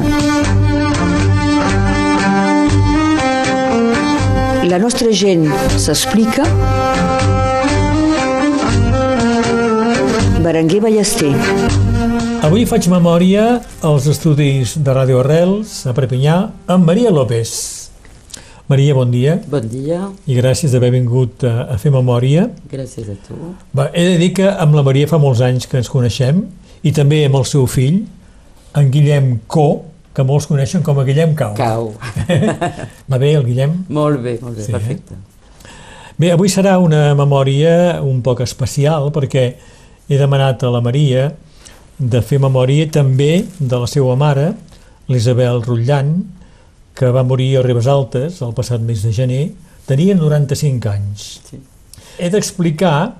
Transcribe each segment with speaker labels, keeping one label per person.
Speaker 1: Maria. La nostra gent s'explica. Berenguer Ballester.
Speaker 2: Avui faig memòria als estudis de Ràdio Arrels a Perpinyà amb Maria López. Maria, bon dia
Speaker 3: Bon dia,
Speaker 2: i gràcies d'haver vingut a, a fer memòria.
Speaker 3: gràcies a tu.
Speaker 2: Va, he de dir que amb la Maria fa molts anys que ens coneixem i també amb el seu fill, en Guillem Co, que molts coneixen com a Guillem Cau.
Speaker 3: Cau.
Speaker 2: Va bé, el Guillem?
Speaker 3: molt bé, molt bé,
Speaker 2: Sí, eh?
Speaker 3: perfecte.
Speaker 2: Bé, avui serà una memòria un poc especial perquè he demanat a la Maria de fer memòria també de la seva mare, l'Isabel Rutllant, que va morir a Ribes Altes el passat mes de gener, tenia 95 anys.
Speaker 3: Sí.
Speaker 2: He d'explicar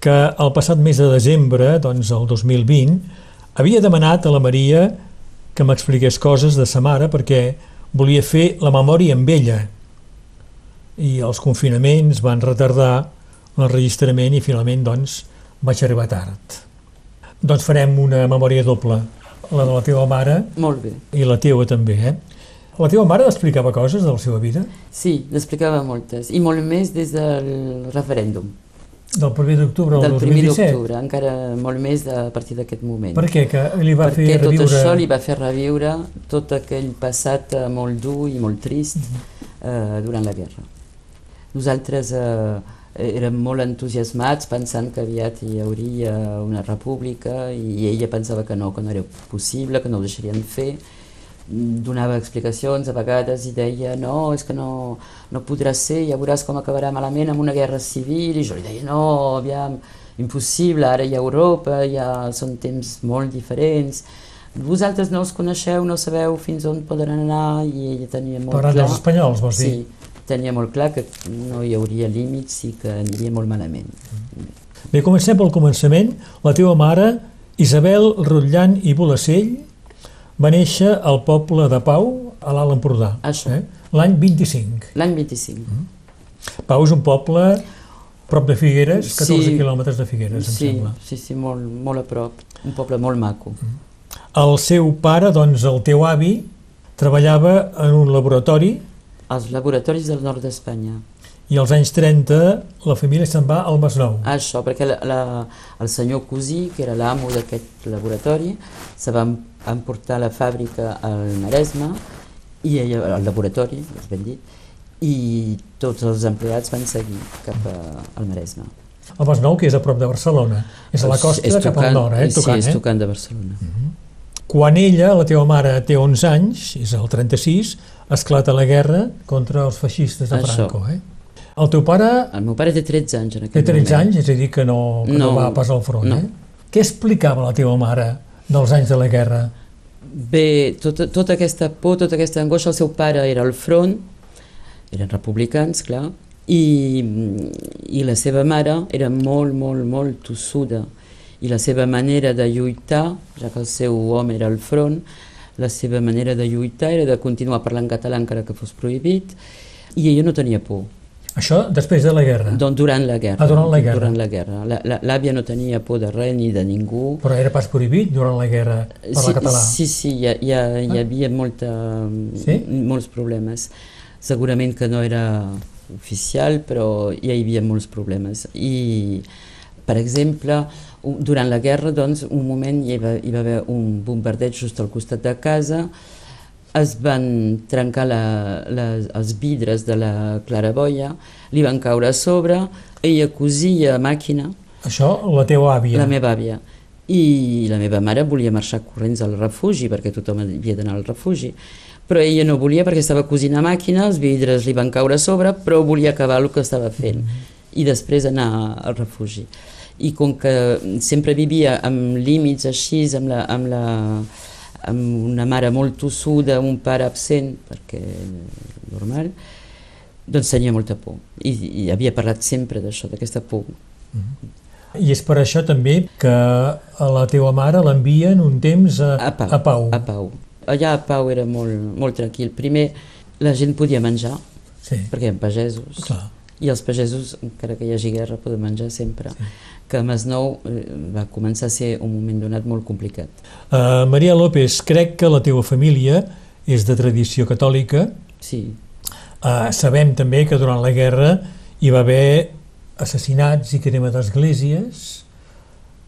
Speaker 2: que el passat mes de desembre, doncs el 2020, havia demanat a la Maria que m'expliqués coses de sa mare perquè volia fer la memòria amb ella i els confinaments van retardar l'enregistrament i finalment doncs vaig arribar tard. Doncs farem una memòria doble, la de la teva mare
Speaker 3: Molt bé.
Speaker 2: i la teua també, eh? La teva mare explicava coses de la seva vida?
Speaker 3: Sí, n'explicava moltes, i molt més des del referèndum,
Speaker 2: Del 1 d'octubre del,
Speaker 3: del 1
Speaker 2: 2017?
Speaker 3: d'octubre, encara molt més de, a partir d'aquest moment.
Speaker 2: Per què? Que li va
Speaker 3: Perquè
Speaker 2: fer
Speaker 3: tot
Speaker 2: reviure...
Speaker 3: això li va fer reviure tot aquell passat eh, molt dur i molt trist eh, durant la guerra. Nosaltres eh, érem molt entusiasmats pensant que aviat hi hauria una república i ella pensava que no, que no era possible, que no ho deixarien fer. Donava explicacions a vegades i deia no, és que no, no podrà ser, ja veuràs com acabarà malament amb una guerra civil i jo li deia no, aviam, impossible, ara hi ha Europa, ja són temps molt diferents, vosaltres no us coneixeu, no sabeu fins on poden anar i ella tenia molt
Speaker 2: Parlant
Speaker 3: clar...
Speaker 2: dels espanyols, vols dir?
Speaker 3: Sí, tenia molt clar que no hi hauria límits i que aniria molt malament.
Speaker 2: Bé, comencem pel començament. La teva mare, Isabel Rotllant i Bolacell, va néixer al poble de Pau, a l'Alt Empordà,
Speaker 3: Això.
Speaker 2: eh? l'any 25.
Speaker 3: L'any 25.
Speaker 2: Pau és un poble prop de Figueres, 14
Speaker 3: Sí.
Speaker 2: quilòmetres de Figueres, em
Speaker 3: Sí,
Speaker 2: sembla.
Speaker 3: sí, sí, molt, molt a prop. Un poble molt maco.
Speaker 2: El seu pare, doncs el teu avi, treballava en un laboratori
Speaker 3: Els laboratoris del nord d'Espanya.
Speaker 2: i als anys 30 la família se'n va al Masnou.
Speaker 3: Això, perquè la, la, el senyor Cosí, que era l'amo d'aquest laboratori, se va em- emportar la fàbrica al Maresme, i ella, al laboratori, és ben dit, i tots els empleats van seguir cap a, al Maresme.
Speaker 2: El Masnou, que és a prop de Barcelona. És a la costa
Speaker 3: És
Speaker 2: cap al nord, eh?
Speaker 3: Sí,
Speaker 2: Tocant,
Speaker 3: és
Speaker 2: eh?
Speaker 3: tocant de Barcelona.
Speaker 2: Quan ella, la teva mare, té 11 anys, és el 36, esclata la guerra contra els feixistes de
Speaker 3: Això.
Speaker 2: Franco. Eh? El teu pare
Speaker 3: El meu pare té 13 anys en
Speaker 2: té
Speaker 3: aquell
Speaker 2: 13
Speaker 3: moment.
Speaker 2: anys, és a dir, que no, que no,
Speaker 3: No,
Speaker 2: va pas al front.
Speaker 3: no.
Speaker 2: Eh? Què explicava la teva mare dels anys de la guerra?
Speaker 3: Bé, tota, tota aquesta por, tota aquesta angoixa, el seu pare era al front, eren republicans, clar, i, i la seva mare era molt, molt, molt tossuda. I la seva manera de lluitar, ja que el seu home era al front, la seva manera de lluitar era de continuar parlant català encara que fos prohibit, i ella no tenia por.
Speaker 2: Això després de la guerra.
Speaker 3: Doncs durant la guerra.
Speaker 2: Ah, durant la guerra.
Speaker 3: Durant la guerra. L'àvia no tenia por de res ni de ningú.
Speaker 2: Però era pas prohibit durant la guerra parlar
Speaker 3: sí,
Speaker 2: català.
Speaker 3: Sí, sí, hi, ha, hi, ha, hi
Speaker 2: Ah.
Speaker 3: havia molta,
Speaker 2: Sí?
Speaker 3: molts problemes. Segurament que no era oficial, però hi havia molts problemes. I, per exemple, durant la guerra, doncs, un moment hi va, hi va haver un bombardeig just al costat de casa, es van trencar la, la, els vidres de la claraboia, li van caure a sobre, ella cosia a màquina,
Speaker 2: Això, la teva àvia.
Speaker 3: la meva àvia. I la meva mare volia marxar corrents al refugi, perquè tothom havia d'anar al refugi. Però ella no volia perquè estava cosint a màquina, els vidres li van caure a sobre, però volia acabar el que estava fent. I després anar al refugi. I com que sempre vivia amb límits així, amb, la, amb, la, amb una mare molt tossuda, un pare absent, perquè normal, doncs tenia molta por. I, i havia parlat sempre d'això, d'aquesta por.
Speaker 2: I és per això també que a la teva mare l'envien un temps a,
Speaker 3: A Pau.
Speaker 2: a Pau.
Speaker 3: A Pau. Allà a Pau era molt, molt tranquil. Primer, la gent podia menjar,
Speaker 2: Sí,
Speaker 3: perquè eren pagesos,
Speaker 2: clar.
Speaker 3: I els pagesos, encara que hi hagi guerra, poden menjar sempre. Sí. Que a Masnou eh, va començar a ser un moment donat molt complicat.
Speaker 2: Uh, Maria López, crec que la teva família és de tradició catòlica.
Speaker 3: Sí.
Speaker 2: Uh, sabem també que durant la guerra hi va haver assassinats i crema d'esglésies.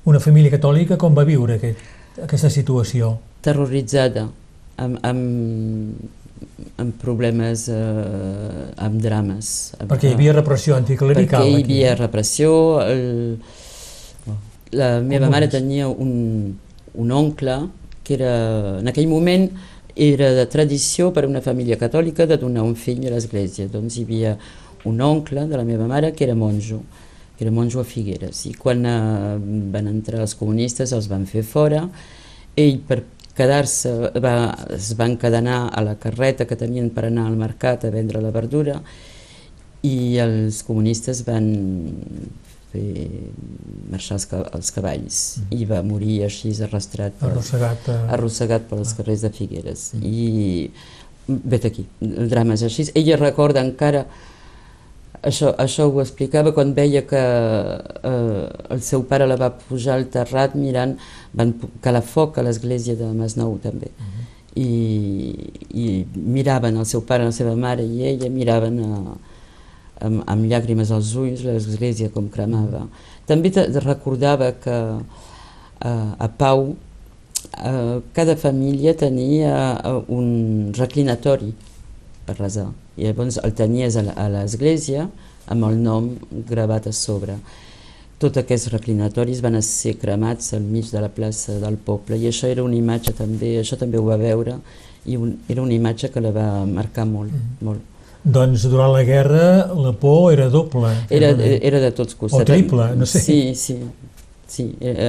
Speaker 2: Una família catòlica com va viure aquest, aquesta situació?
Speaker 3: Terroritzada, amb, amb amb problemes, eh, amb drames.
Speaker 2: Perquè hi havia repressió anticlerical.
Speaker 3: Perquè hi havia repressió. El, la meva mare tenia un, un oncle que era, en aquell moment era de tradició per a una família catòlica de donar un fill a l'església. Doncs hi havia un oncle de la meva mare que era monjo, que era monjo a Figueres. I quan eh, van entrar els comunistes els van fer fora. Ell, per quedar-se, va, es van encadenar a la carreta que tenien per anar al mercat a vendre la verdura i els comunistes van fer marxar els, els cavalls mm. i va morir així arrastrat
Speaker 2: per, arrossegat,
Speaker 3: uh... arrossegat pels ah. carrers de Figueres mm. i vet aquí, el drama és així ella recorda encara això, això ho explicava quan veia que eh, el seu pare la va pujar al terrat mirant, van calar foc a l'església de Masnou també. Uh. -huh. I, I miraven el seu pare, la seva mare i ella, miraven a, amb, amb llàgrimes als ulls l'església com cremava. També te, recordava que eh, a Pau eh, cada família tenia eh, un reclinatori per resar. I llavors el tenies a l'església amb el nom gravat a sobre. Tots aquests reclinatoris van ser cremats al mig de la plaça del poble i això era una imatge també, això també ho va veure i un, era una imatge que la va marcar molt, mm. molt.
Speaker 2: Doncs durant la guerra la por era doble.
Speaker 3: Era, era de tots costats.
Speaker 2: O triple, no sé.
Speaker 3: Sí, sí, sí.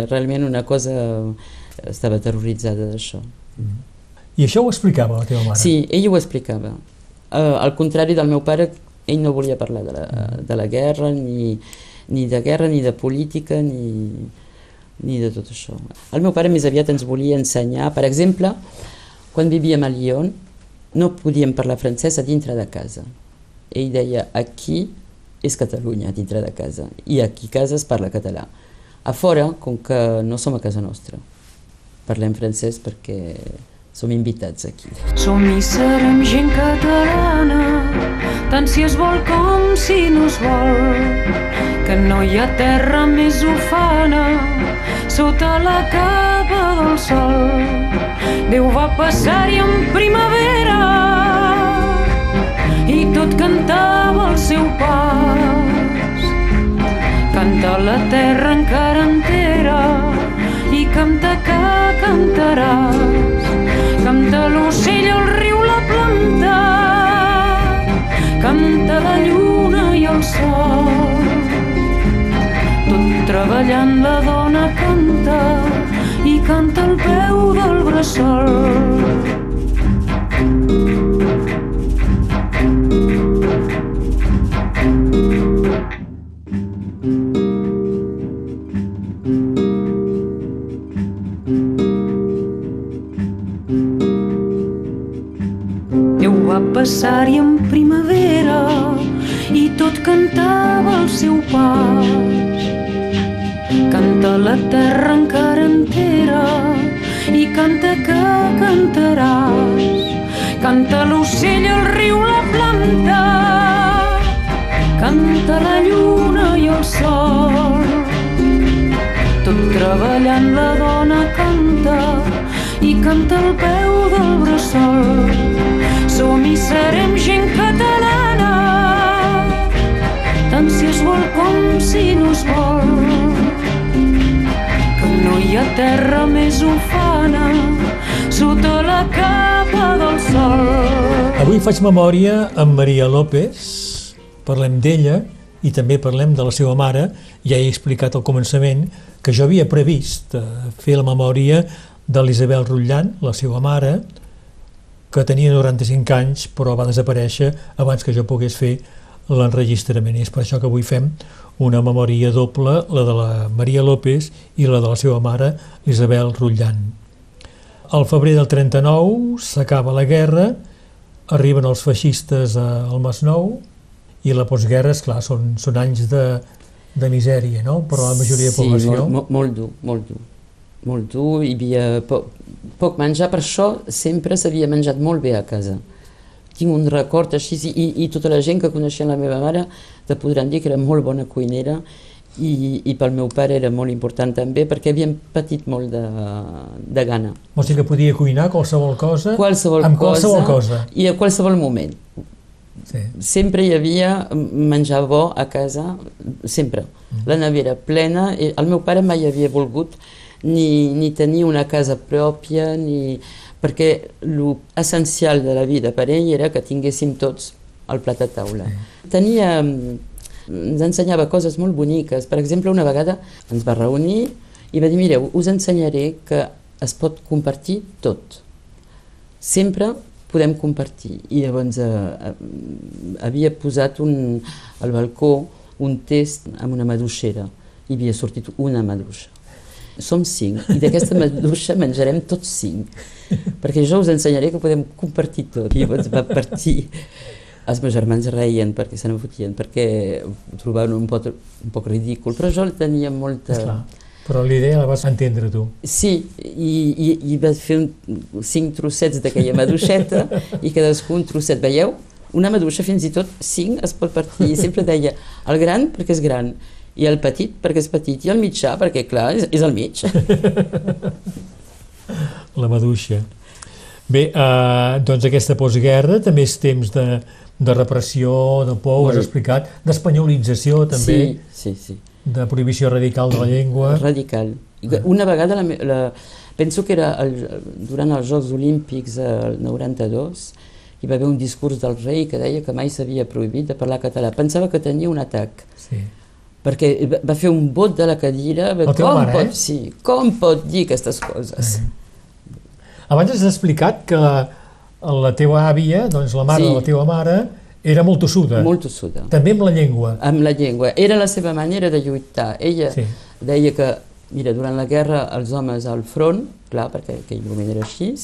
Speaker 3: Realment una cosa estava terroritzada d'això. Mm.
Speaker 2: I això ho explicava la teva mare?
Speaker 3: Sí, ell ho explicava. Uh, al contrari del meu pare, ell no volia parlar de la, de la guerra, ni, ni de guerra, ni de política, ni, ni de tot això. El meu pare més aviat ens volia ensenyar, per exemple, quan vivíem a Lyon, no podíem parlar francès a dintre de casa. Ell deia, aquí és Catalunya, dintre de casa, i aquí a casa es parla català. A fora, com que no som a casa nostra, parlem francès perquè som invitats aquí.
Speaker 4: Som i serem gent catalana, tant si es vol com si no es vol, que no hi ha terra més ufana sota la capa del sol. Déu va passar-hi en primavera i tot cantava el seu pas. Canta la terra encara entera i canta que cantaràs Canta l'ocell, el riu, la planta, canta la lluna i el sol. Tot treballant la dona canta i canta al peu del bressol. Passar-hi en primavera i tot cantava el seu pas. Canta la terra encara entera i canta que cantaràs. Canta l'ocell, el riu, la planta, canta la lluna i el sol. Tot treballant la dona canta i canta al peu del bressol som i serem gent catalana, tant si es vol com si no es vol. Que no hi ha terra més ufana sota la capa del sol.
Speaker 2: Avui faig memòria amb Maria López, parlem d'ella i també parlem de la seva mare. Ja he explicat al començament que jo havia previst eh, fer la memòria de l'Isabel Rutllant, la seva mare, que tenia 95 anys però va desaparèixer abans que jo pogués fer l'enregistrament i és per això que avui fem una memòria doble, la de la Maria López i la de la seva mare, Isabel Rutllant. Al febrer del 39 s'acaba la guerra, arriben els feixistes al Masnou i la postguerra, és clar, són, són anys de, de misèria, no?, per a la majoria de
Speaker 3: sí,
Speaker 2: població.
Speaker 3: molt, molt, molt dur, molt dur. Molt dur, hi havia poc, poc menjar, per això sempre s'havia menjat molt bé a casa. Tinc un record així, i, i tota la gent que coneixia la meva mare te podran dir que era molt bona cuinera i, i pel meu pare era molt important també perquè havíem patit molt de, de gana.
Speaker 2: O sigui que podia cuinar qualsevol cosa,
Speaker 3: Qualsevol
Speaker 2: amb
Speaker 3: cosa,
Speaker 2: qualsevol cosa.
Speaker 3: i a qualsevol moment.
Speaker 2: Sí.
Speaker 3: Sempre hi havia menjar bo a casa, sempre. La nevera plena, i el meu pare mai havia volgut ni, ni tenir una casa pròpia, ni... perquè l'essencial de la vida per ell era que tinguéssim tots el plat a taula. Tenia, ens ensenyava coses molt boniques. Per exemple, una vegada ens va reunir i va dir, mireu, us ensenyaré que es pot compartir tot. Sempre podem compartir. I llavors eh, eh, havia posat un, al balcó un test amb una maduixera. Hi havia sortit una maduixa. Som cinc, i d'aquesta maduixa menjarem tots cinc, perquè jo us ensenyaré que podem compartir tot. I llavors va partir. Els meus germans reien perquè se n'enfotien, perquè ho trobaven un poc, un poc ridícul, però jo tenia molta...
Speaker 2: Esclar. Però l'idea la vas entendre tu.
Speaker 3: Sí, i, i, i vas fer un, cinc trossets d'aquella maduixeta i cadascú un trosset, veieu? Una maduixa fins i tot cinc es pot partir i sempre deia el gran perquè és gran i el petit perquè és petit i el mitjà perquè clar és, és el mig.
Speaker 2: La maduixa. Bé, eh, doncs aquesta postguerra també és temps de, de repressió, de por, ho has explicat, d'espanyolització també,
Speaker 3: Sí, sí, sí.
Speaker 2: de prohibició radical de la llengua.
Speaker 3: Radical. Una vegada, la, la, penso que era el, durant els Jocs Olímpics el 92, hi va haver un discurs del rei que deia que mai s'havia prohibit de parlar català. Pensava que tenia un atac,
Speaker 2: Sí.
Speaker 3: Perquè va- fer un vot de.
Speaker 2: La teva
Speaker 3: Com
Speaker 2: mare,
Speaker 3: pot,
Speaker 2: eh?
Speaker 3: sí, com pot dir aquestes coses?
Speaker 2: Abans has explicat que la, la teva àvia, doncs la mare
Speaker 3: Sí.
Speaker 2: de la teva mare, era molt tossuda.
Speaker 3: Molt tossuda.
Speaker 2: També amb la llengua.
Speaker 3: Amb la llengua. Era la seva manera de lluitar. Ella
Speaker 2: Sí.
Speaker 3: deia que, mira, durant la guerra els homes al front, clar, perquè aquell moment era així,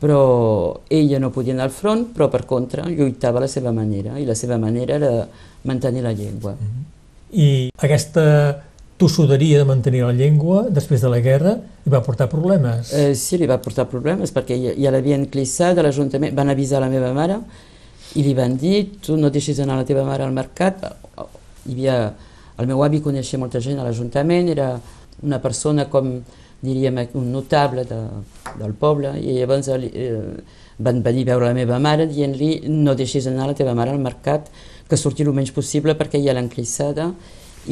Speaker 3: però ella no podia anar al front, però per contra lluitava a la seva manera, i la seva manera era mantenir la llengua.
Speaker 2: I aquesta tossuderia de mantenir la llengua després de la guerra li va portar problemes.
Speaker 3: Eh, sí, li va portar problemes perquè ja, ja l'havien clissat a l'Ajuntament, van avisar la meva mare i li van dir tu no deixis anar la teva mare al mercat. Hi havia, el meu avi coneixia molta gent a l'Ajuntament, era una persona com diríem un notable de, del poble i llavors eh, van venir veure la meva mare dient-li no deixis anar la teva mare al mercat que surti el menys possible perquè ja l'han clissada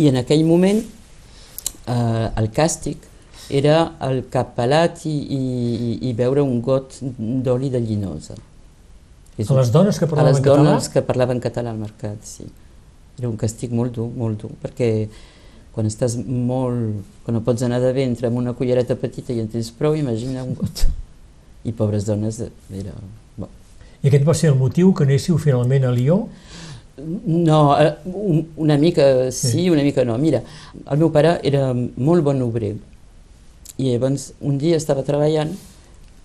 Speaker 3: i en aquell moment eh, el càstig era el cap pelat i, i, i beure un got d'oli de llinosa. És
Speaker 2: A les dones que
Speaker 3: a
Speaker 2: parlaven
Speaker 3: les
Speaker 2: català?
Speaker 3: dones que parlaven català al mercat, sí. Era un càstig molt dur, molt dur, perquè quan estàs molt... quan no pots anar de ventre amb una cullereta petita i en tens prou, imagina un got. I pobres dones, era... Bo.
Speaker 2: I aquest va ser el motiu que anéssiu finalment a Lió?
Speaker 3: No, eh, un- una mica sí, una mica no. Mira, el meu pare era molt bon obrer i llavors un dia estava treballant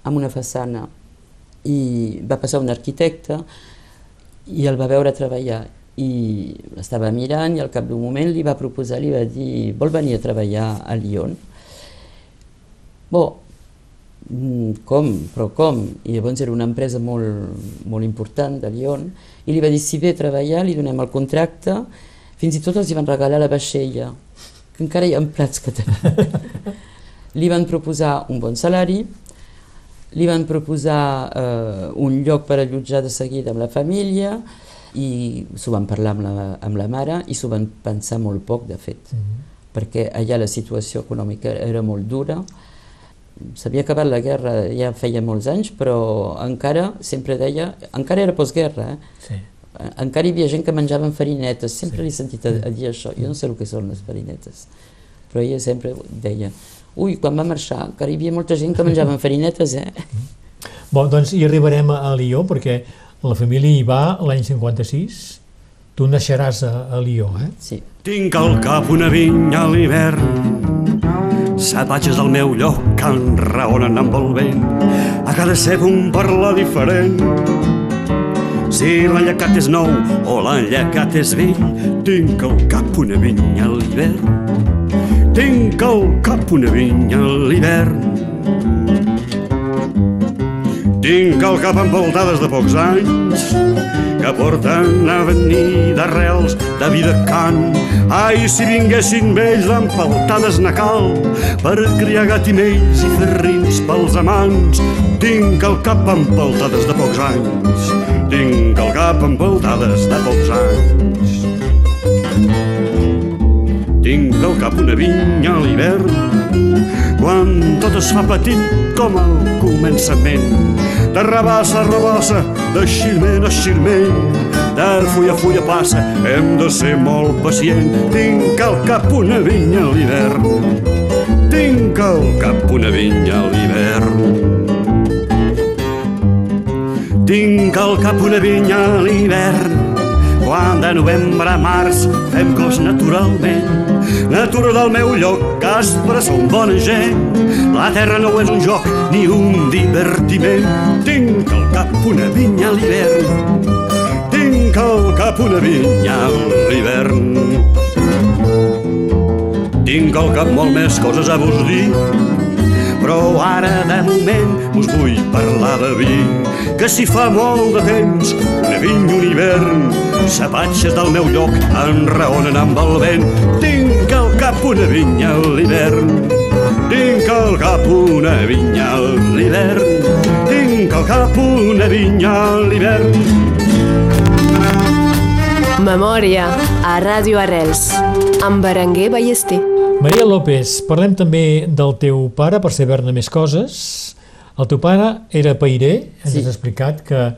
Speaker 3: amb una façana i va passar un arquitecte i el va veure treballar i l'estava mirant i al cap d'un moment li va proposar, li va dir vol venir a treballar a Lyon? Bo, mm, com? Però com? I llavors era una empresa molt, molt important de Lyon i li va dir si ve a treballar li donem el contracte fins i tot els hi van regalar la vaixella que encara hi ha plats que tenen li van proposar un bon salari li van proposar eh, un lloc per allotjar de seguida amb la família i s'ho van parlar amb la, amb la mare i s'ho van pensar molt poc de fet perquè allà la situació econòmica era molt dura s'havia acabat la guerra ja feia molts anys però encara sempre deia encara era postguerra eh?
Speaker 2: Sí.
Speaker 3: encara hi havia gent que menjaven farinetes, sempre l'he sentit a, a dir això, jo no sé el que són les farinetes, però ella sempre deia, ui, quan va marxar, encara hi havia molta gent que menjaven farinetes, eh?
Speaker 2: Bon, doncs hi arribarem a, a Lió perquè la família hi va l'any 56. Tu naixeràs a, a Lió, eh?
Speaker 3: Sí.
Speaker 5: Tinc al cap una vinya a l'hivern, set atges del meu lloc que enraonen amb el vent, a cada cep un parlar diferent. Si l'enllacat és nou o l'enllacat és vell, tinc al cap una vinya a l'hivern. Tinc al cap una vinya a l'hivern. Tinc el cap envoltades de pocs anys que porten a venir d'arrels de vida cant. Ai, si vinguessin vells d'empaltades na cal per criar gatimells i fer rins pels amants. Tinc el cap empaltades de pocs anys. Tinc el cap empaltades de pocs anys. Tinc al cap una vinya a l'hivern quan tot es fa petit com al començament de rabassa a rabassa, de xirment a xirment, fulla a fulla passa, hem de ser molt pacient. Tinc al cap una vinya a l'hivern, tinc al cap una vinya a l'hivern. Tinc al cap una vinya a l'hivern, quan de novembre a març fem cos naturalment. Natura del meu lloc, Caspre, som bona gent. La terra no és un joc ni un divertiment. Tinc al cap una vinya a l'hivern. Tinc al cap una vinya a l'hivern. Tinc al cap molt més coses a vos dir, però ara de moment us vull parlar de vi, que si fa molt de temps, vinya, un hivern, sapatges del meu lloc enraonen amb el vent. Tinc al cap una vinya a l'hivern, tinc al cap una vinya a l'hivern, tinc al cap una vinya a l'hivern.
Speaker 6: Memòria a Ràdio Arrels amb Berenguer Ballester.
Speaker 2: Maria López, parlem també del teu pare, per saber-ne més coses. El teu pare era pairer, ens
Speaker 3: Sí.
Speaker 2: has explicat que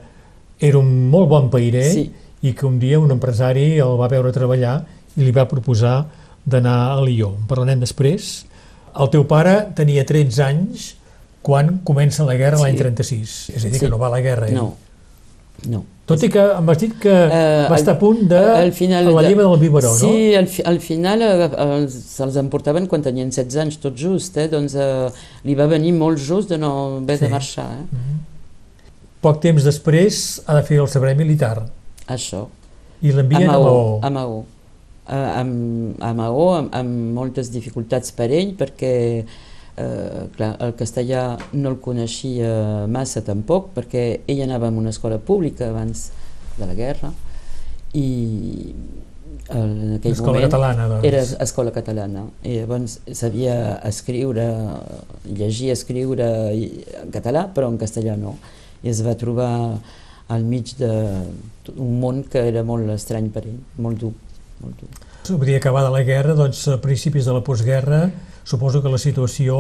Speaker 2: era un molt bon pairer
Speaker 3: Sí.
Speaker 2: i que un dia un empresari el va veure treballar i li va proposar d'anar a Lió. En parlarem després. El teu pare tenia 13 anys quan comença la guerra l'any
Speaker 3: Sí.
Speaker 2: 36. És a dir,
Speaker 3: Sí.
Speaker 2: que no va a la guerra. ell.
Speaker 3: No, no.
Speaker 2: Tot i que em has dit que
Speaker 3: Eh,
Speaker 2: va estar a punt de...
Speaker 3: al final
Speaker 2: a la lleva del biberó, no?
Speaker 3: Sí, al, fi, al final eh, eh, se'ls emportaven quan tenien 16 anys, tot just, eh? doncs eh, li va venir molt just de no haver
Speaker 2: Sí.
Speaker 3: de marxar. Eh?
Speaker 2: Poc temps després ha de fer el servei militar
Speaker 3: Això.
Speaker 2: i l'envien a Maó.
Speaker 3: A Maó. A, amb, a Maó, amb, amb moltes dificultats per ell, perquè eh, clar, el castellà no el coneixia massa tampoc, perquè ell anava a una escola pública abans de la guerra, i en aquell
Speaker 2: Escola
Speaker 3: moment
Speaker 2: catalana, doncs.
Speaker 3: era escola catalana i llavors sabia escriure llegir, escriure en català però en castellà no i es va trobar al mig d'un món que era molt estrany per ell, molt dur, molt dur.
Speaker 2: Vull dir, acabada la guerra, doncs a principis de la postguerra suposo que la situació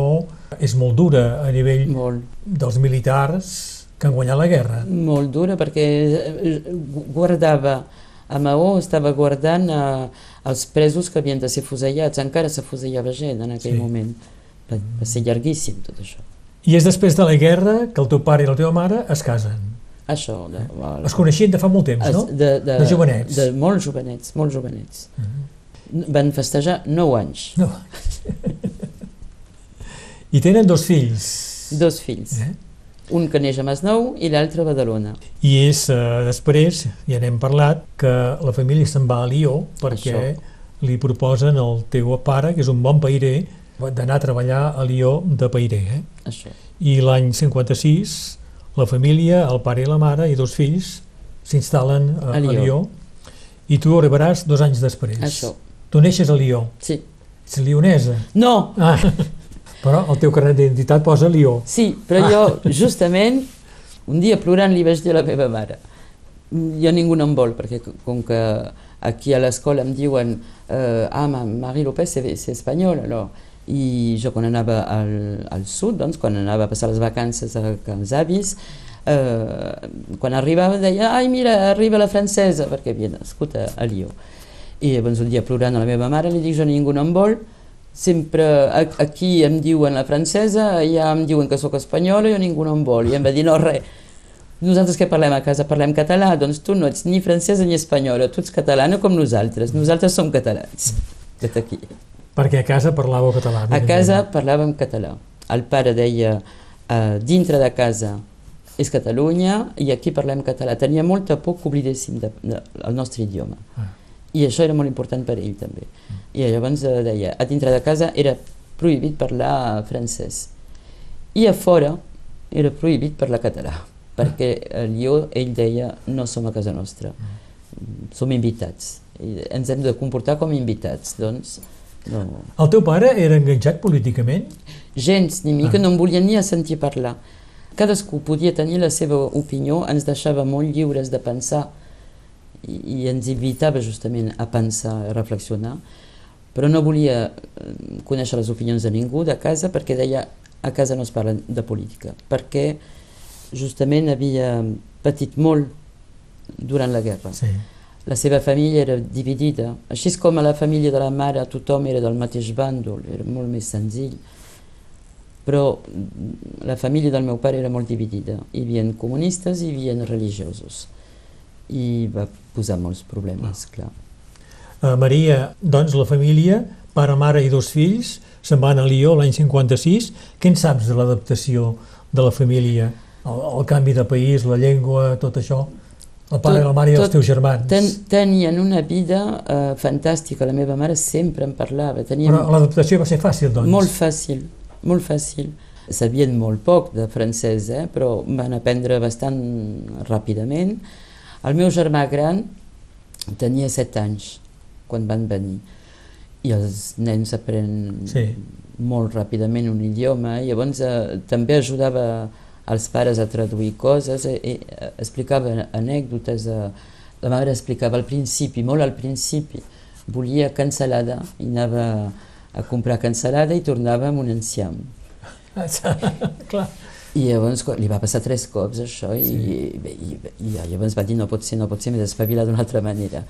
Speaker 2: és molt dura a nivell
Speaker 3: Molt,
Speaker 2: dels militars que han guanyat la guerra.
Speaker 3: molt dura perquè eh, guardava a Maó estava guardant eh, els presos que havien de ser fusellats, encara se fusellava gent en aquell
Speaker 2: Sí.
Speaker 3: moment. Va, va ser llarguíssim tot això.
Speaker 2: I és després de la guerra que el teu pare i la teva mare es casen.
Speaker 3: Això, de, bueno,
Speaker 2: Es coneixien de fa molt temps, no?
Speaker 3: De, de,
Speaker 2: De jovenets.
Speaker 3: De molt jovenets, molt jovenets. Van festejar 9 anys,
Speaker 2: No. I tenen dos fills.
Speaker 3: dos fills.
Speaker 2: Eh?
Speaker 3: Un que neix a Masnou i l'altre a Badalona.
Speaker 2: I és eh, després, ja n'hem parlat, que la família se'n va a Lió perquè
Speaker 3: Això.
Speaker 2: li proposen al teu pare, que és un bon pairer, d'anar a treballar a Lió de pairer. Eh?
Speaker 3: Això.
Speaker 2: I l'any 56 la família, el pare i la mare i dos fills s'instal·len a,
Speaker 3: A
Speaker 2: a
Speaker 3: Lió.
Speaker 2: Lió i tu arribaràs dos anys després.
Speaker 3: Això.
Speaker 2: Tu neixes a Lió,
Speaker 3: Sí.
Speaker 2: ets lionesa.
Speaker 3: No,
Speaker 2: Ah, però el teu carnet d'identitat posa Lió.
Speaker 3: sí, però jo justament un dia plorant li vaig dir a la meva mare jo ningú no em vol, perquè com que aquí a l'escola em diuen eh, ah, ma Marie López c'est espanyol, alors i jo quan anava al, al sud, doncs, quan anava a passar les vacances a els avis, eh, quan arribava deia, ai mira, arriba la francesa, perquè havia nascut a, a Lió. I llavors un dia plorant a la meva mare li dic, jo ningú no em vol, sempre aquí em diuen la francesa, allà em diuen que sóc espanyola jo ningú no em vol. I em va dir, no, res, nosaltres que parlem a casa parlem català, doncs tu no ets ni francesa ni espanyola, tu ets catalana com nosaltres, nosaltres som catalans. Aquí.
Speaker 2: Perquè a casa parlàveu català.
Speaker 3: A casa parlàvem català. El pare deia, uh, dintre de casa és Catalunya i aquí parlem català. Tenia molta por que oblidéssim de, de, el nostre idioma.
Speaker 7: Ah.
Speaker 3: I això era molt important per ell també. I llavors eh, deia, a dintre de casa era prohibit parlar francès. I a fora era prohibit parlar català, perquè a Lió ell deia no som a casa nostra, som invitats. I ens hem de comportar com invitats, doncs no.
Speaker 7: El teu pare era enganxat políticament?
Speaker 3: Gens, ni mica,
Speaker 7: Ah.
Speaker 3: no em volia ni a sentir parlar. Cadascú podia tenir la seva opinió, ens deixava molt lliures de pensar i, i ens invitava justament a pensar, a reflexionar, però no volia eh, conèixer les opinions de ningú de casa perquè deia a casa no es parla de política, perquè justament havia patit molt durant la guerra.
Speaker 7: Sí.
Speaker 3: La seva família era dividida, així com a la família de la mare tothom era del mateix bàndol, era molt més senzill. Però la família del meu pare era molt dividida. Hi havia comunistes i hi havia religiosos. I va posar molts problemes, clar.
Speaker 7: Uh, Maria, doncs la família, pare, mare i dos fills, se'n van a Lió l'any 56. Què en saps de l'adaptació de la família? El, el canvi de país, la llengua, tot això? El pare,
Speaker 3: Tot-
Speaker 7: la mare i els teus germans.
Speaker 3: Ten, tenien una vida uh, fantàstica, la meva mare sempre en parlava. Tenien
Speaker 7: Però l'adaptació va ser fàcil, doncs?
Speaker 3: Molt fàcil, molt fàcil. Sabien molt poc de francès, eh? però van aprendre bastant ràpidament. El meu germà gran tenia 7 anys quan van venir i els nens aprenen
Speaker 7: Sí.
Speaker 3: molt ràpidament un idioma i llavors eh, també ajudava els pares a traduir coses, eh, eh, explicava anècdotes, eh, la mare explicava al principi, molt al principi, volia cansalada i anava a comprar cansalada i tornava amb un enciam.
Speaker 7: Clar.
Speaker 3: I llavors li va passar tres cops això i, i, i, i llavors va dir no pot ser, no pot ser, m'he d'espavilar d'una altra manera.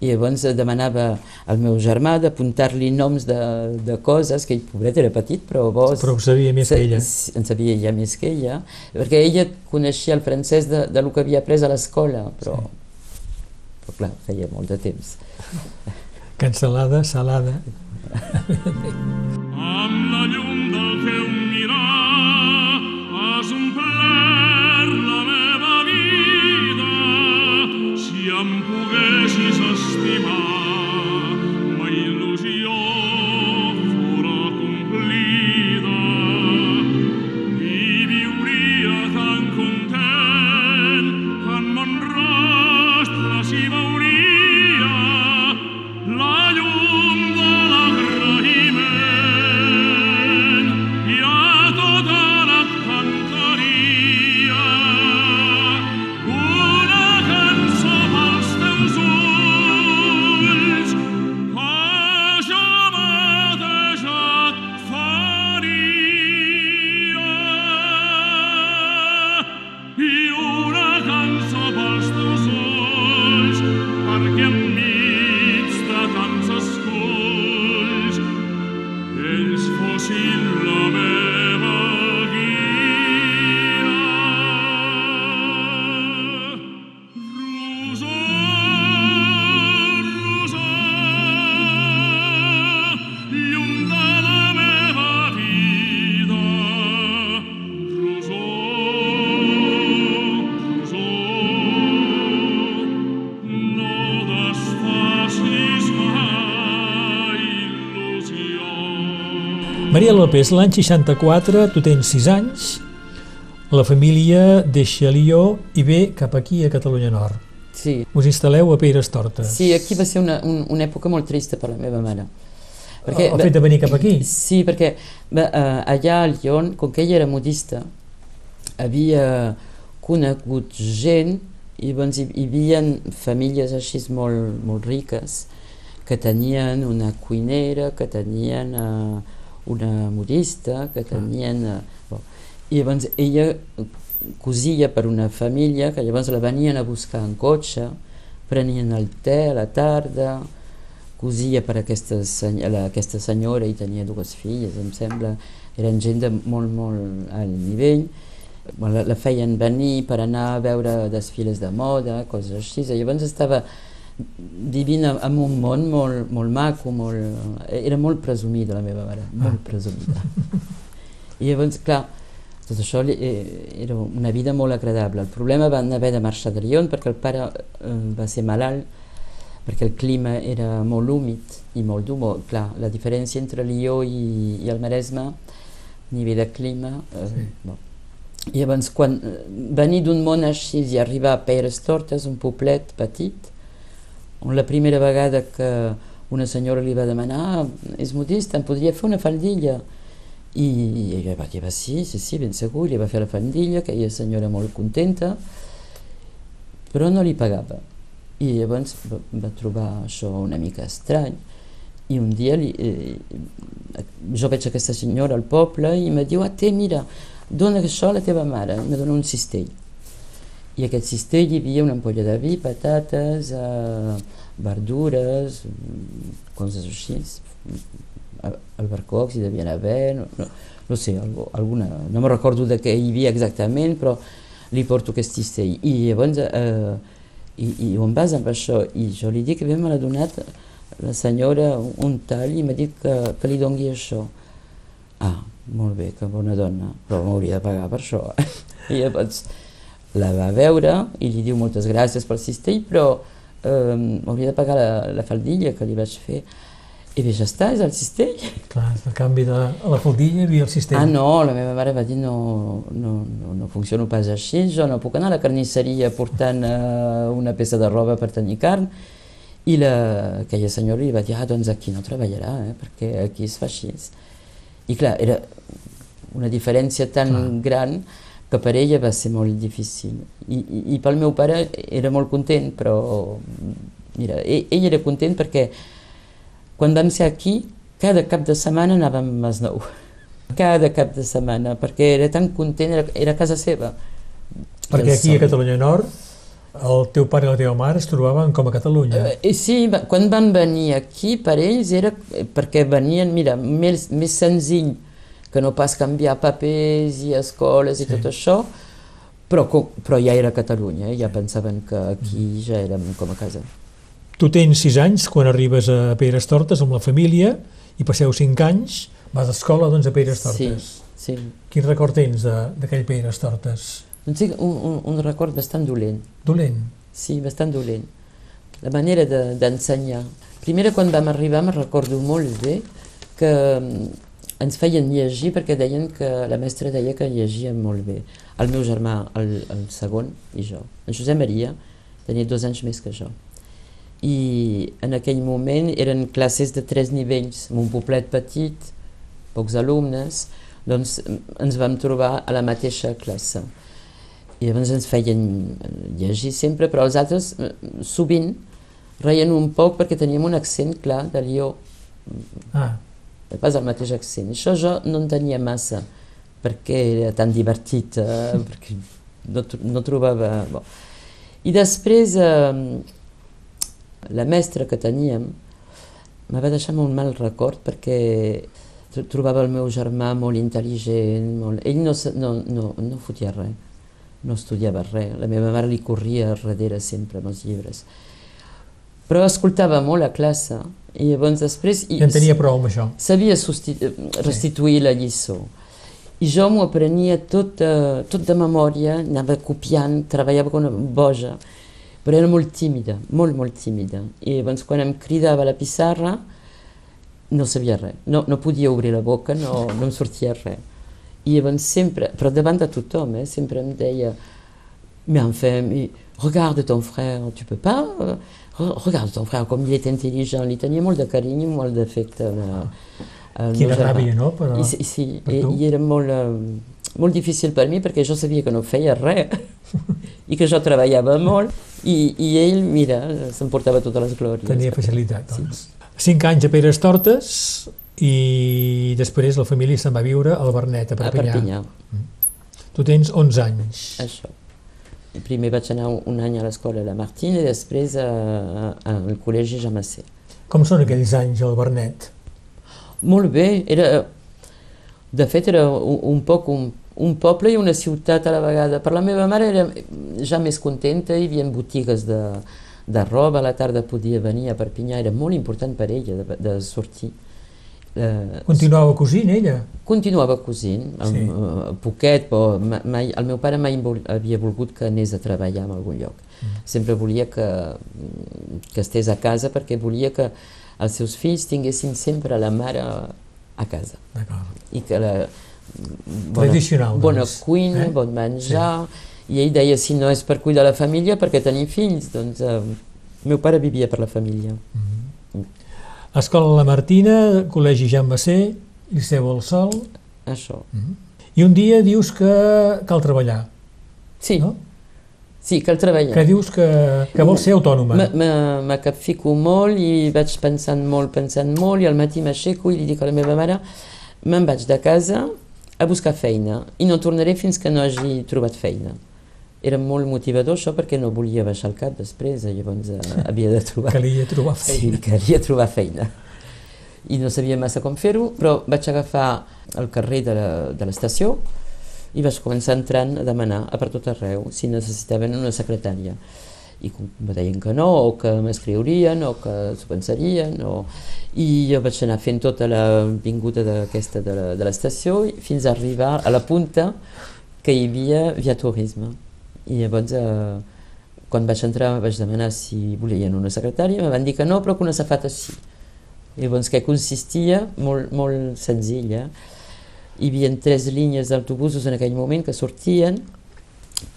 Speaker 3: I llavors demanava al meu germà d'apuntar-li noms de, de coses, que ell, pobret, era petit, però bo...
Speaker 7: Però ho sabia més que ella.
Speaker 3: En sabia ja més que ella, perquè ella coneixia el francès de, de lo que havia après a l'escola, però, però clar, feia molt de temps.
Speaker 7: Cansalada, salada. López, l'any 64, tu tens 6 anys, la família deixa Lió i ve cap aquí, a Catalunya Nord.
Speaker 3: Sí,
Speaker 7: Us instal·leu a Peires Tortes.
Speaker 3: sí aquí va ser una, un, una època molt trista per la meva mare.
Speaker 7: El, el fet de venir cap aquí.
Speaker 3: Sí, perquè bé, eh, allà a Lyon, com que ella era modista, havia conegut gent i doncs, hi, hi havia famílies així molt, molt riques que tenien una cuinera, que tenien eh, una modista, que tenien... Eh, bon. I llavors ella cosia per una família que llavors la venien a buscar en cotxe, prenien el te a la tarda, cosia per aquesta, la, aquesta senyora i tenia dues filles, em sembla. Eren gent de molt, molt alt nivell. La, la feien venir per anar a veure desfiles de moda, coses així. Llavors estava vivint en un món molt, molt maco, molt... era molt presumida la meva mare, molt presumida. I llavors, clar, tot això li- eh, era una vida molt agradable. El problema van haver de marxar de Lyon perquè el pare eh, va ser malalt, perquè el clima era molt húmid i molt dur. Molt, clar, la diferència entre Lió i, i el Maresme, a nivell de clima... Eh,
Speaker 2: Sí.
Speaker 3: bon. I llavors, quan eh, venir d'un món així i arribar a Peres Tortes, un poblet petit, la primera vegada que una senyora li va demanar "Ah, és modista, em podria fer una faldilla? I ella va dir, "Va, sí, sí, sí, ben segur, li va fer la faldilla, aquella senyora molt contenta, però no li pagava. I llavors va, va trobar això una mica estrany. I un dia li, eh, jo veig aquesta senyora al poble i em diu, ah, té, mira, dona això a la teva mare. I me dona un cistell. I aquest cistell hi havia una ampolla de vi, patates, eh, verdures, mm, coses així, eh, albercocs hi devien haver, no, no, no sé, alguna, no me recordo de què hi havia exactament, però li porto aquest cistell. I llavors, eh, i, i on vas amb això? I jo li dic que me l'ha donat la senyora un tall i m'ha dit que, que li dongui això. Ah, molt bé, que bona dona, però m'hauria de pagar per això. I llavors la va veure i li diu moltes gràcies pel cistell, però eh, m'hauria de pagar la, la faldilla que li vaig fer. I bé, ja està, és el cistell.
Speaker 2: Clar, a canvi de la faldilla havia el cistell.
Speaker 3: Ah, no, la meva mare va dir no, no, no, no funciona pas així, jo no puc anar a la carnisseria portant eh, una peça de roba per tenir carn. I la, aquella senyora li va dir, ah, doncs aquí no treballarà, eh, perquè aquí es fa així. I clar, era una diferència tan
Speaker 2: Clar.
Speaker 3: gran que per ella va ser molt difícil. I, i, i pel meu pare era molt content, però mira, ell, ell era content perquè quan vam ser aquí, cada cap de setmana anàvem a Masnou. Cada cap de setmana, perquè era tan content, era, era casa seva.
Speaker 2: Perquè aquí a. Catalunya Nord el teu pare i la teva mare es trobaven com a Catalunya.
Speaker 3: Eh, sí, quan van venir aquí, per ells era eh, perquè venien, mira, més, més senzill que no pas canviar papers i escoles i
Speaker 2: Sí.
Speaker 3: tot això, però, però ja era Catalunya, eh? ja pensaven que aquí ja érem com a casa.
Speaker 2: Tu tens 6 anys quan arribes a Peres Tortes amb la família i passeu 5 anys, vas a escola doncs, a Peres Tortes.
Speaker 3: Sí, sí.
Speaker 2: Quin record tens de- d'aquell Peres Tortes?
Speaker 3: Doncs un, un, un record bastant dolent.
Speaker 2: Dolent.
Speaker 3: Sí, bastant dolent. La manera de- d'ensenyar. Primera, quan vam arribar, me'n recordo molt bé que ens feien llegir perquè deien que la mestra deia que llegia molt bé. El meu germà, el, el segon, i jo. En Josep Maria tenia dos anys més que jo. I en aquell moment eren classes de tres nivells, en un poblet petit, pocs alumnes, doncs ens vam trobar a la mateixa classe. I llavors ens feien llegir sempre, però els altres eh, sovint reien un poc perquè teníem un accent clar de Lió,
Speaker 2: Ah,
Speaker 3: pas el mateix accent. Això jo no en tenia massa, perquè era tan divertit, eh, perquè no, no trobava... Bon. I després, eh, la mestra que teníem me va deixar molt mal record perquè tro- trobava el meu germà molt intel·ligent, molt... ell no, no, no, no fotia res, no estudiava res, la meva mare li corria darrere sempre amb els llibres. Però escoltava molt a classe i llavors després...
Speaker 2: ja en tenia prou amb això.
Speaker 3: sabia susti- restituir la lliçó. I jo m'ho aprenia tot, eh, tot de memòria, anava copiant, treballava com una boja, però era molt tímida, molt, molt tímida. I llavors quan em cridava a la pissarra no sabia res, no, no podia obrir la boca, no, no em sortia res. I llavors sempre, però davant de tothom, eh, sempre em deia mais enfin, mais regarde ton frère, tu peux pas re- Regarde ton frère, com il est intel·ligent, li tenia molt de carinyo, molt d'afecte. al
Speaker 2: Quina ràbia, no? Però,
Speaker 3: I, sí, sí,
Speaker 2: per
Speaker 3: i, i era molt, eh, molt difícil per mi perquè jo sabia que no feia res i que jo treballava molt i, i ell, mira, s'emportava totes les glòries.
Speaker 2: tenia facilitat, doncs. Cinc anys a Peres Tortes i després la família se'n va viure al Bernet, a
Speaker 3: A
Speaker 2: Perpinyà.
Speaker 3: Perpinyà,
Speaker 2: Tu tens 11 anys.
Speaker 3: això. Primer vaig anar un, any a l'escola la Martina i després a, a, al col·legi Jamassé.
Speaker 2: Com són aquells anys al Bernet?
Speaker 3: Molt bé, era... De fet, era un, un poc un, un poble i una ciutat a la vegada. Per la meva mare era ja més contenta, hi havia botigues de, de roba, a la tarda podia venir a Perpinyà, era molt important per ella de, de sortir. Eh,
Speaker 2: Continuava cosint, ella?
Speaker 3: continuava cosint,
Speaker 2: Sí.
Speaker 3: sí. uh, poquet, però ma- mai, el meu pare mai havia volgut que anés a treballar en algun lloc. Mm. Sempre volia que, que estés a casa perquè volia que els seus fills tinguessin sempre la mare a casa
Speaker 2: D'acord.
Speaker 3: i que la
Speaker 2: Tradicional,
Speaker 3: bona
Speaker 2: doncs,
Speaker 3: cuina,
Speaker 2: eh?
Speaker 3: bon menjar i ell deia si no és per cuidar la família perquè tenir fills doncs eh, meu pare vivia per la família
Speaker 2: Escola La Martina, Col·legi Jan Massé, Liceu El Sol,
Speaker 3: això
Speaker 2: i un dia dius que cal treballar,
Speaker 3: sí,
Speaker 2: no?
Speaker 3: sí cal treballar
Speaker 2: Que dius que, que vols ser autònoma.
Speaker 3: Me- me- Me capfico molt i vaig pensant molt, pensant molt i al matí m'aixeco i li dic a la meva mare me'n vaig de casa a buscar feina i no tornaré fins que no hagi trobat feina. Era molt motivador això perquè no volia baixar el cap després, eh, llavors eh, havia de trobar...
Speaker 2: Calia trobar
Speaker 3: Sí,
Speaker 2: feina.
Speaker 3: calia trobar feina. I no sabia massa com fer-ho, però vaig agafar el carrer de la- de l'estació i vaig començar entrant a demanar a per tot arreu si necessitaven una secretària. I me deien que no, o que m'escriurien, o que s'ho pensarien, o... i jo vaig anar fent tota la vinguda d'aquesta de l'estació fins a arribar a la punta que hi havia via turisme. I llavors, eh, quan vaig entrar vaig demanar si volien una secretària, me van dir que no, però que una safata sí. Llavors, què consistia? Molt, molt senzilla. Hi havia tres línies d'autobusos en aquell moment que sortien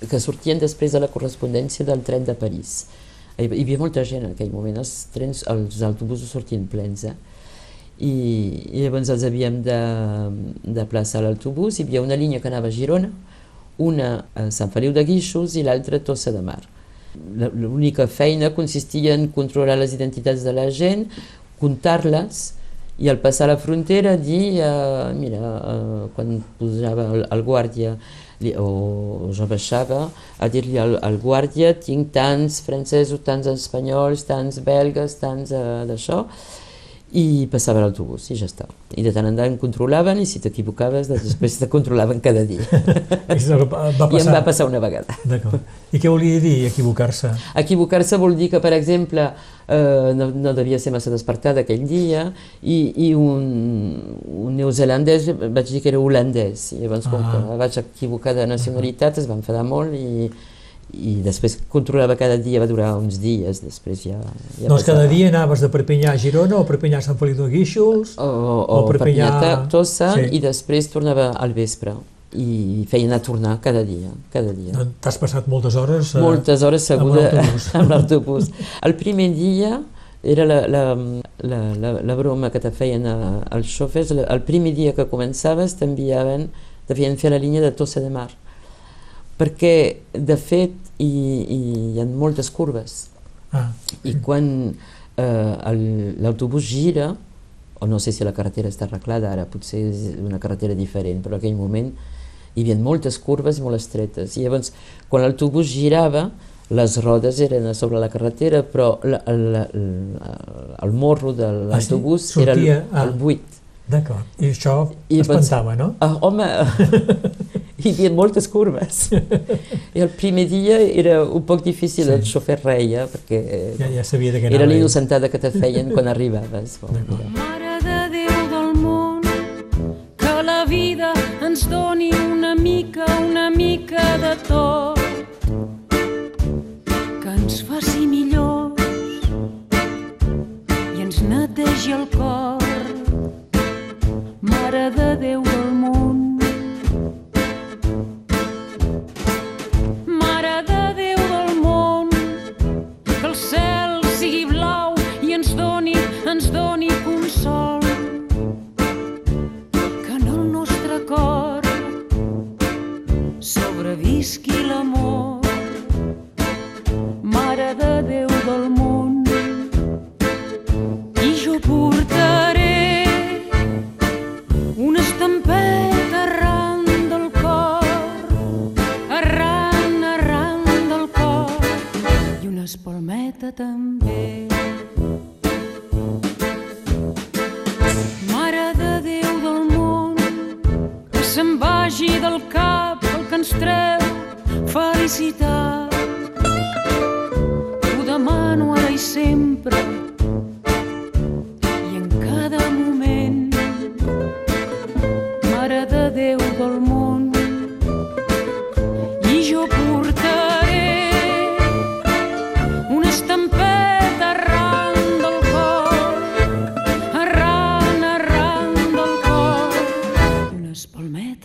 Speaker 3: que sortien després de la correspondència del tren de París. Hi havia molta gent en aquell moment, els, trens, els autobusos sortien plens, eh? I, i llavors els havíem de, de plaçar l'autobús, hi havia una línia que anava a Girona, una a Sant Feliu de Guíxols i l'altra a Tossa de Mar. L'única feina consistia en controlar les identitats de la gent, comptar-les i al passar la frontera dir, eh, mira, eh, quan posava el, el guàrdia li, o jo baixava a dir-li al, al guàrdia tinc tants francesos, tants espanyols, tants belgues, tants uh, d'això i passava l'autobús i ja està. I de tant en tant controlaven i si t'equivocaves després te controlaven cada dia.
Speaker 2: Això va
Speaker 3: I em
Speaker 2: passar.
Speaker 3: va passar una vegada.
Speaker 2: D'acord. I què volia dir equivocar-se?
Speaker 3: Equivocar-se vol dir que, per exemple, eh, no, no devia ser massa despertada aquell dia i, i un, un neozelandès vaig dir que era holandès i llavors com
Speaker 2: Ah.
Speaker 3: que vaig equivocar de nacionalitat es va enfadar molt i, i després controlava cada dia, va durar uns dies, després ja... ja
Speaker 2: Doncs cada
Speaker 3: passava.
Speaker 2: dia anaves de Perpinyà a Girona o Perpinyà a Sant Feliu de Guíxols
Speaker 3: o, o,
Speaker 2: o Perpinyà-
Speaker 3: Perpinyà, a Tossa
Speaker 2: Sí.
Speaker 3: i després tornava al vespre i feia anar a tornar cada dia, cada dia.
Speaker 2: Doncs T'has passat moltes hores... eh,
Speaker 3: moltes hores
Speaker 2: l'autobús.
Speaker 3: amb l'autobús. El primer dia era la, la, la, la, la broma que te feien a- als xofers. El primer dia que començaves t'enviaven, te feien fer la línia de Tossa de Mar. Perquè, de fet, hi, hi, hi ha moltes curves.
Speaker 2: Ah,
Speaker 3: I quan eh, el- l'autobús gira, o no sé si la carretera està arreglada ara, potser és una carretera diferent, però en aquell moment hi havia moltes curves molt estretes. I llavors, quan l'autobús girava, les rodes eren a sobre la carretera, però la, la, la, el morro de l'autobús
Speaker 2: Ah, Sortia,
Speaker 3: era el,
Speaker 2: ah.
Speaker 3: el buit.
Speaker 2: d'acord. I això
Speaker 3: I
Speaker 2: espantava, no?
Speaker 3: Ah, home, hi havia moltes curves. I el primer dia era un poc difícil,
Speaker 2: Sí.
Speaker 3: el xofer reia, perquè
Speaker 2: Ja, ja sabia de què
Speaker 3: era l'innocentada que te feien quan arribaves. Bon, mira.
Speaker 4: Mare de Déu del món, que la vida ens doni una mica, una mica de tot, que ens faci millors i ens netegi el cor. Mare de Déu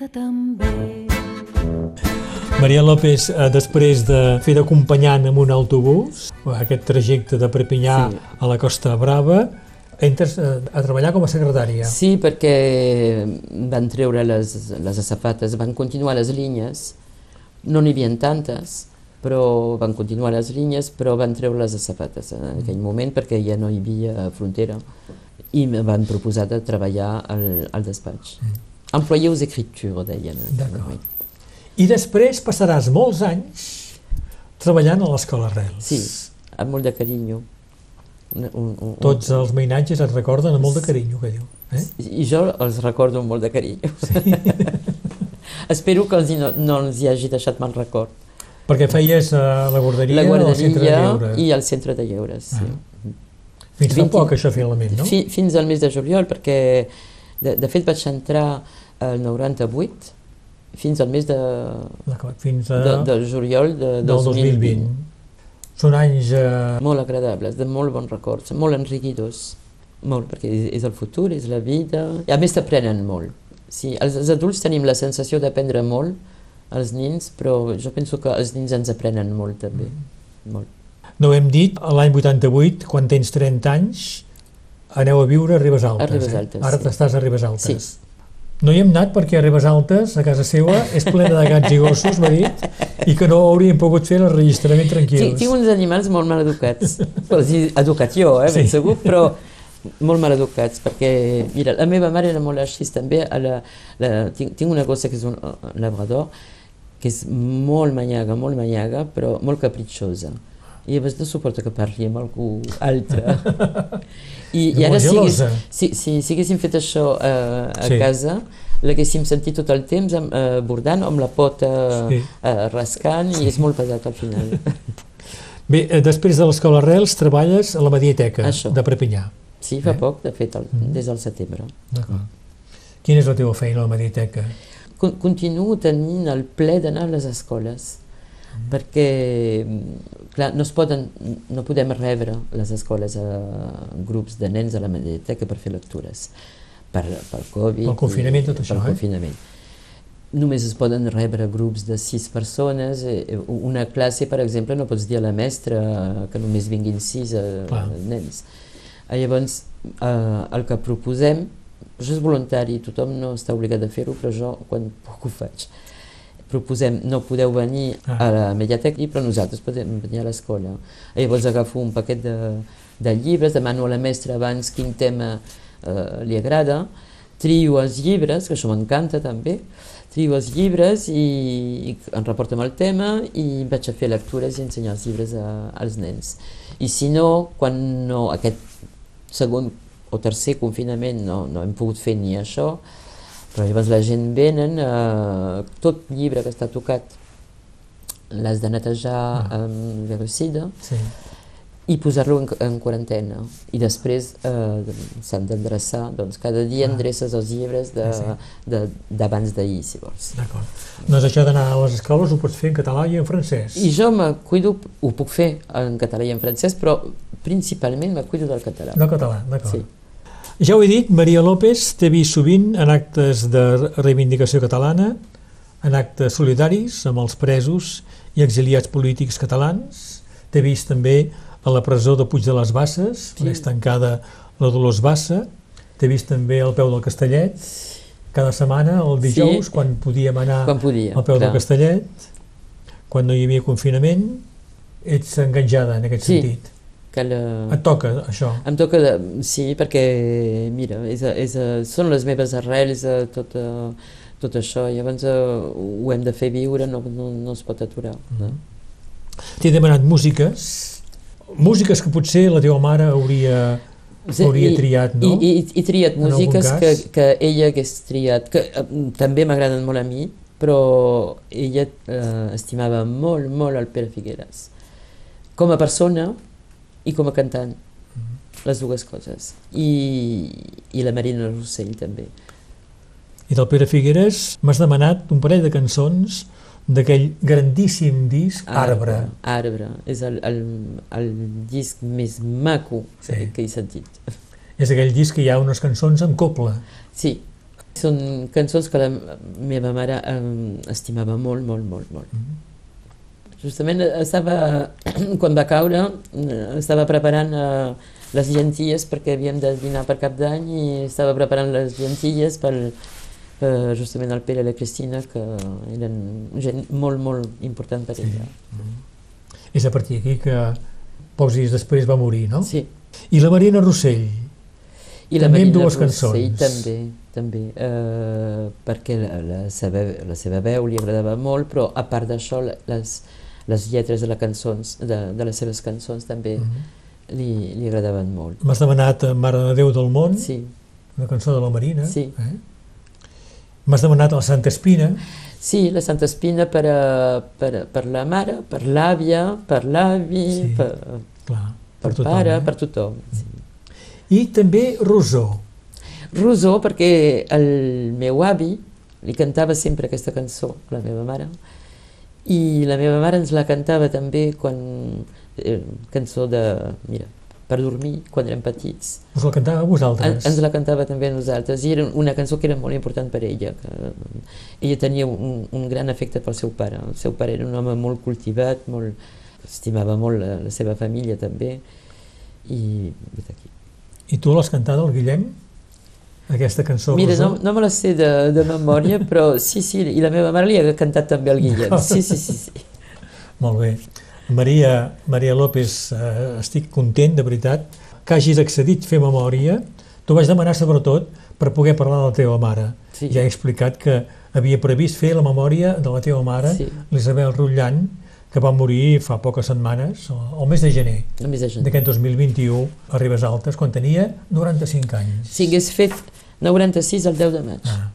Speaker 4: també.
Speaker 2: Maria López, eh, després de fer d'acompanyant amb un autobús, aquest trajecte de Perpinyà
Speaker 3: Sí.
Speaker 2: a la Costa Brava, entres eh, a treballar com a secretària.
Speaker 3: Sí, perquè van treure les, les safates, van continuar les línies, no n'hi havia tantes, però van continuar les línies, però van treure les safates en aquell moment perquè ja no hi havia frontera i em van proposar de treballar al, al despatx. Employés d'écriture, deien. en aquell
Speaker 2: D'acord.
Speaker 3: moment.
Speaker 2: I després passaràs molts anys treballant a l'Escola Arrels.
Speaker 3: Sí, amb molt de carinyo. Un, un, un,
Speaker 2: Tots els mainatges et recorden amb molt de carinyo, que diu. Eh?
Speaker 3: I jo els recordo amb molt de carinyo. Espero que els no, no els hi hagi deixat mal record.
Speaker 2: Perquè feies uh, la guarderia,
Speaker 3: La
Speaker 2: al centre de
Speaker 3: guarderia
Speaker 2: lleure.
Speaker 3: i el centre de lleures, sí.
Speaker 2: Fins fa
Speaker 3: 20
Speaker 2: poc, això, finalment, no?
Speaker 3: Fi, fins al mes de juliol, perquè de, de fet vaig entrar al 98 fins al mes de,
Speaker 2: fins a...
Speaker 3: de, de juliol de
Speaker 2: del
Speaker 3: 2020.
Speaker 2: 2020. Són anys... Eh,
Speaker 3: Molt agradables, de molt bons records, molt enriquidors. Molt, perquè és, és el futur, és la vida... I a més t'aprenen molt. Sí, els, els adults tenim la sensació d'aprendre molt, els nins, però jo penso que els nins ens aprenen molt també. Molt.
Speaker 2: no hem dit, l'any 88, quan tens 30 anys, aneu a viure a Ribes Altes.
Speaker 3: A Ribes
Speaker 2: eh?
Speaker 3: Altes,
Speaker 2: Ara
Speaker 3: sí.
Speaker 2: t'estàs a Ribes Altes.
Speaker 3: Sí.
Speaker 2: No hi hem anat perquè a Ribes Altes, a casa seva, és plena de gats i gossos, m'ha dit, i que no hauríem pogut fer l'enregistrament
Speaker 3: Tinc,
Speaker 2: tranquils.
Speaker 3: tinc uns animals molt mal educats. Vols dir, educat jo, eh, ben
Speaker 2: Sí.
Speaker 3: segur, però molt mal educats, perquè, mira, la meva mare era molt així també, a la, la, tinc, tinc una cosa que és un, un labrador, que és molt manyaga, molt manyaga, però molt capritxosa. I llavors no suporta que parli amb algú altre. I, i ara, si, hagués, si, si, si haguéssim fet això eh, a
Speaker 2: Sí.
Speaker 3: casa, l'haguéssim sentit tot el temps amb, eh, bordant amb la pota
Speaker 2: Sí.
Speaker 3: eh, rascant i és molt pesat al final.
Speaker 2: Bé, eh, després de l'Escola Arrels treballes a la Mediateca
Speaker 3: Això.
Speaker 2: de Perpinyà.
Speaker 3: Sí, fa
Speaker 2: Eh?
Speaker 3: poc, de fet, el, des del setembre.
Speaker 2: D'acord. Quina és la teva feina a la Mediateca?
Speaker 3: Con continuo tenint el ple d'anar a les escoles, perquè, clar, no, es poden, no podem rebre les escoles a grups de nens a la mediateca per fer lectures, per, per Covid.
Speaker 2: Pel confinament, tot
Speaker 3: i,
Speaker 2: això,
Speaker 3: pel
Speaker 2: eh?
Speaker 3: confinament. Només es poden rebre grups de sis persones. eh, Una classe, per exemple, no pots dir a la mestra que només vinguin sis eh,
Speaker 2: Clar.
Speaker 3: nens. Eh, Llavors, eh, el que proposem, això és voluntari, tothom no està obligat a fer-ho, però jo quan puc ho faig. Proposem, no podeu venir
Speaker 2: Ah.
Speaker 3: a la mediateca, però nosaltres podem venir a l'escola. Eh, Llavors agafo un paquet de, de llibres, demano a la mestra abans quin tema eh, li agrada, trio els llibres, que això m'encanta també, trio els llibres i, i em reporto amb el tema i vaig a fer lectures i ensenyar els llibres a, als nens. I si no, quan no, aquest segon o tercer confinament no, no hem pogut fer ni això, però llavors la gent venen, eh, tot llibre que està tocat l'has de netejar
Speaker 2: Ah.
Speaker 3: amb herbicida
Speaker 2: Sí.
Speaker 3: i posar-lo en, en quarantena. I després eh, s'han d'endreçar, doncs cada dia
Speaker 2: Ah.
Speaker 3: endreces els llibres de-
Speaker 2: Sí, sí.
Speaker 3: d'abans d'ahir, si vols.
Speaker 2: D'acord. Doncs això d'anar a les escoles ho pots fer en català i en francès.
Speaker 3: I jo me cuido, ho puc fer en català i en francès, però principalment me cuido del català.
Speaker 2: No català, d'acord.
Speaker 3: Sí.
Speaker 2: Ja ho he dit, Maria López t'he vist sovint en actes de reivindicació catalana, en actes solidaris amb els presos i exiliats polítics catalans. T'he vist també a la presó de Puig de les Basses, on
Speaker 3: Sí.
Speaker 2: és tancada la Dolors Bassa. T'he vist també al peu del Castellet, cada setmana, el dijous,
Speaker 3: Sí.
Speaker 2: quan podíem anar
Speaker 3: Quan podia,
Speaker 2: al peu
Speaker 3: clar.
Speaker 2: del Castellet, quan no hi havia confinament, ets enganjada en aquest
Speaker 3: Sí.
Speaker 2: sentit.
Speaker 3: La...
Speaker 2: Et toca això.
Speaker 3: Em toca, de, sí, perquè, mira, és, és, són les meves arrels, eh, tot, eh, tot això, i llavors eh, ho hem de fer viure, no, no, no es pot aturar. No?
Speaker 2: T'he demanat músiques, músiques que potser la teva mare hauria, hauria triat, no?
Speaker 3: I, i, i triat músiques que, que ella hagués triat, que eh, també m'agraden molt a mi, però ella eh, estimava molt, molt el Pere Figueres. Com a persona i com a cantant,
Speaker 2: Mm-hmm.
Speaker 3: les dues coses. I, i la Marina Rossell també.
Speaker 2: I del Pere Figueres m'has demanat un parell de cançons d'aquell grandíssim disc Arbre.
Speaker 3: Arbre. És el, el, el disc més maco
Speaker 2: Sí.
Speaker 3: que, he sentit.
Speaker 2: És aquell disc que hi ha unes cançons amb coble.
Speaker 3: Sí, Són cançons que la meva mare eh, estimava molt, molt, molt, molt. Justament eh, estava, quan va caure, eh, estava preparant eh, les llenties perquè havíem de dinar per cap d'any i estava preparant les llenties per, per justament el Pere i la Cristina, que eren gent molt, molt important per ella.
Speaker 2: És a partir d'aquí que pocs dies després va morir, no?
Speaker 3: Sí.
Speaker 2: I la Marina Rossell,
Speaker 3: I
Speaker 2: També amb
Speaker 3: Marina
Speaker 2: dues
Speaker 3: Rossell
Speaker 2: cançons.
Speaker 3: també, també, eh, perquè la, la, seva, la seva veu li agradava molt, però a part d'això, la- les, les lletres de, la cançons, de, de les seves cançons també
Speaker 2: Mhm.
Speaker 3: li, li agradaven molt.
Speaker 2: m'has demanat eh, Mare de Déu del món,
Speaker 3: Sí,
Speaker 2: una cançó de la Marina.
Speaker 3: Sí.
Speaker 2: Eh? M'has demanat la Santa Espina,
Speaker 3: sí la Santa Espina per, a, per, per la mare, per l'àvia, per l'avi,
Speaker 2: Sí.
Speaker 3: per,
Speaker 2: clar,
Speaker 3: per,
Speaker 2: tothom,
Speaker 3: pare,
Speaker 2: eh?
Speaker 3: per tothom. Sí.
Speaker 2: I també Rosó.
Speaker 3: Rosó, perquè el meu avi li cantava sempre aquesta cançó, la meva mare, i la meva mare ens la cantava també quan... Eh, cançó de... Mira, per dormir, quan érem petits.
Speaker 2: Us la cantava a
Speaker 3: En,
Speaker 2: vosaltres?
Speaker 3: ens la cantava també a nosaltres, i era una cançó que era molt important per ella. Que, ella tenia un, un gran afecte pel seu pare. El seu pare era un home molt cultivat, molt, estimava molt la, la seva família també, i vet aquí.
Speaker 2: I tu l'has cantada al Guillem? Aquesta cançó
Speaker 3: Mira, no, no me la sé de, de memòria, però sí, sí, i la meva mare li ha cantat també al Guillem. Sí, sí, sí. sí.
Speaker 2: Molt bé. Maria, Maria López, eh, estic content, de veritat, que hagis accedit a fer memòria. T'ho vaig demanar sobretot per poder parlar de la teva mare.
Speaker 3: Sí.
Speaker 2: Ja he explicat que havia previst fer la memòria de la teva mare,
Speaker 3: Sí.
Speaker 2: l'Isabel Rutllant, que va morir fa poques setmanes, el el
Speaker 3: El mes de gener.
Speaker 2: d'aquest 2021, a Ribes Altes, quan tenia 95 anys.
Speaker 3: Si hagués fet 96 el 10 de maig.
Speaker 2: Ah.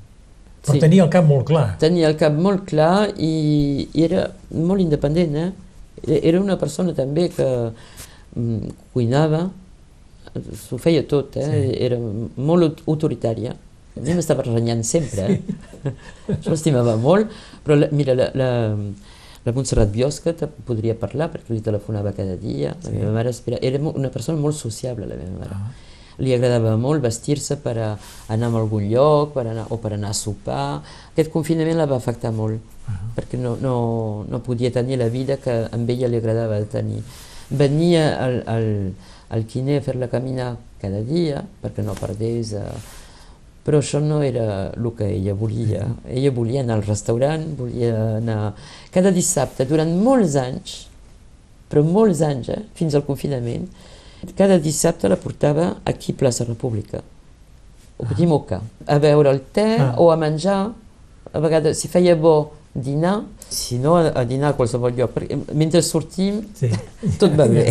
Speaker 2: Però
Speaker 3: Sí.
Speaker 2: tenia el cap molt clar.
Speaker 3: Tenia el cap molt clar i, i era molt independent. Eh? Era una persona també que mm, cuinava, s'ho feia tot, eh?
Speaker 2: Sí.
Speaker 3: era molt aut- autoritària. A mi m'estava renyant sempre, eh? Això l'estimava molt, però la, mira, la, la, la Montserrat Biosca te podria parlar perquè li telefonava cada dia. La
Speaker 2: Sí.
Speaker 3: meva mare espera, era una persona molt sociable, la meva mare.
Speaker 2: Ah.
Speaker 3: Li agradava molt vestir-se per a anar a algun lloc per anar, o per anar a sopar. Aquest confinament la va afectar molt, perquè no, no, no podia tenir la vida que a ella li agradava tenir. Venia al, al, al quiner a fer-la caminar cada dia perquè no perdés... Eh, però això no era el que ella volia. Ella volia anar al restaurant, volia anar... Cada dissabte, durant molts anys, però molts anys, eh, fins al confinament, cada dissabte la portava aquí a Plaça República, o Petit Moca, a beure el te
Speaker 2: Ah.
Speaker 3: o a menjar, a vegades, si feia bo dinar, si no a, a dinar a qualsevol lloc, perquè mentre sortim
Speaker 2: Sí.
Speaker 3: tot va bé.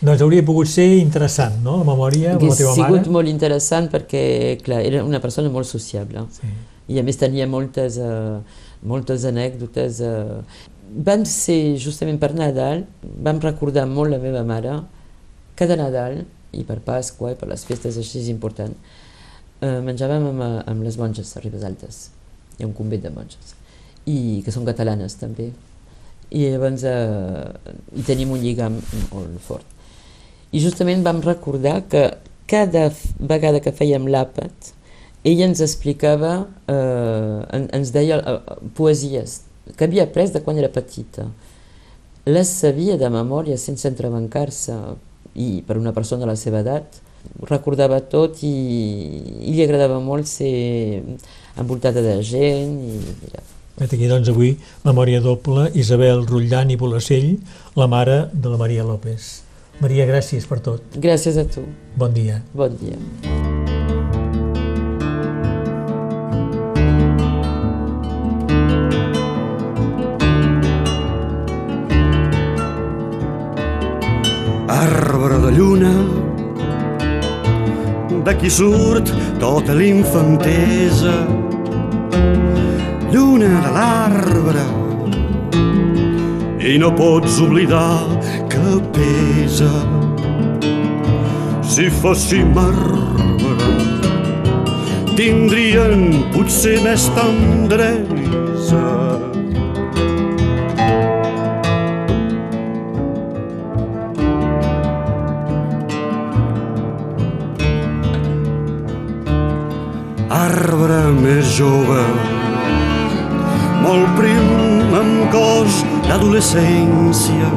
Speaker 2: Doncs hauria pogut ser interessant, no?, la memòria amb la teva
Speaker 3: sigut
Speaker 2: mare.
Speaker 3: molt interessant perquè, clar, era una persona molt sociable.
Speaker 2: Sí.
Speaker 3: i a més tenia moltes, uh, moltes anècdotes. Uh. Vam ser justament per Nadal, vam recordar molt la meva mare, cada Nadal, i per Pasqua i per les festes així importants, uh, menjàvem amb, eh, amb les monges a Ribes Altes, hi ha un convent de monges, i que són catalanes també. I llavors uh, hi tenim un lligam molt fort. I justament vam recordar que cada vegada que fèiem l'àpat, ella ens explicava, eh, en, ens deia eh, poesies que havia après de quan era petita. Les sabia de memòria sense entrebancar-se i per una persona de la seva edat recordava tot i, i li agradava molt ser envoltada de gent i mira,
Speaker 2: Vet aquí, doncs, avui, memòria doble, Isabel Rutllant i Bolacell, la mare de la Maria López. Maria, gràcies per tot.
Speaker 3: gràcies a tu,
Speaker 2: Bon dia.
Speaker 3: bon dia.
Speaker 5: arbre de lluna d'aquí surt tota l'infantesa. Lluna de l'arbre i no pots oblidar que pesa. Si fóssim arbre tindrien potser més tendresa més jove, molt prim amb cos d'adolescència,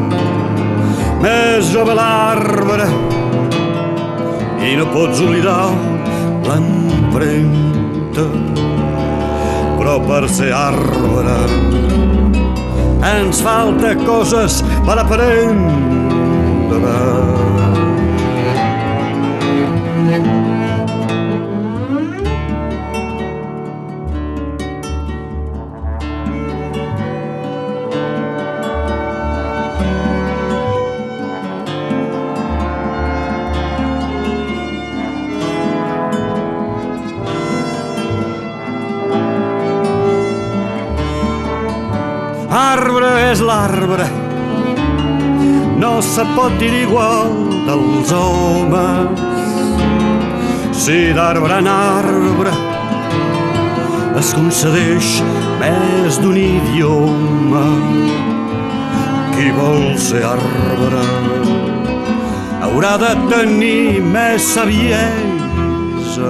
Speaker 5: més jove l'arbre i no pots oblidar l'empremta. Però per ser arbre ens falta coses per aprendre. Arbre se pot dir igual dels homes. Si d'arbre en arbre es concedeix més d'un idioma, qui vol ser arbre haurà de tenir més saviesa.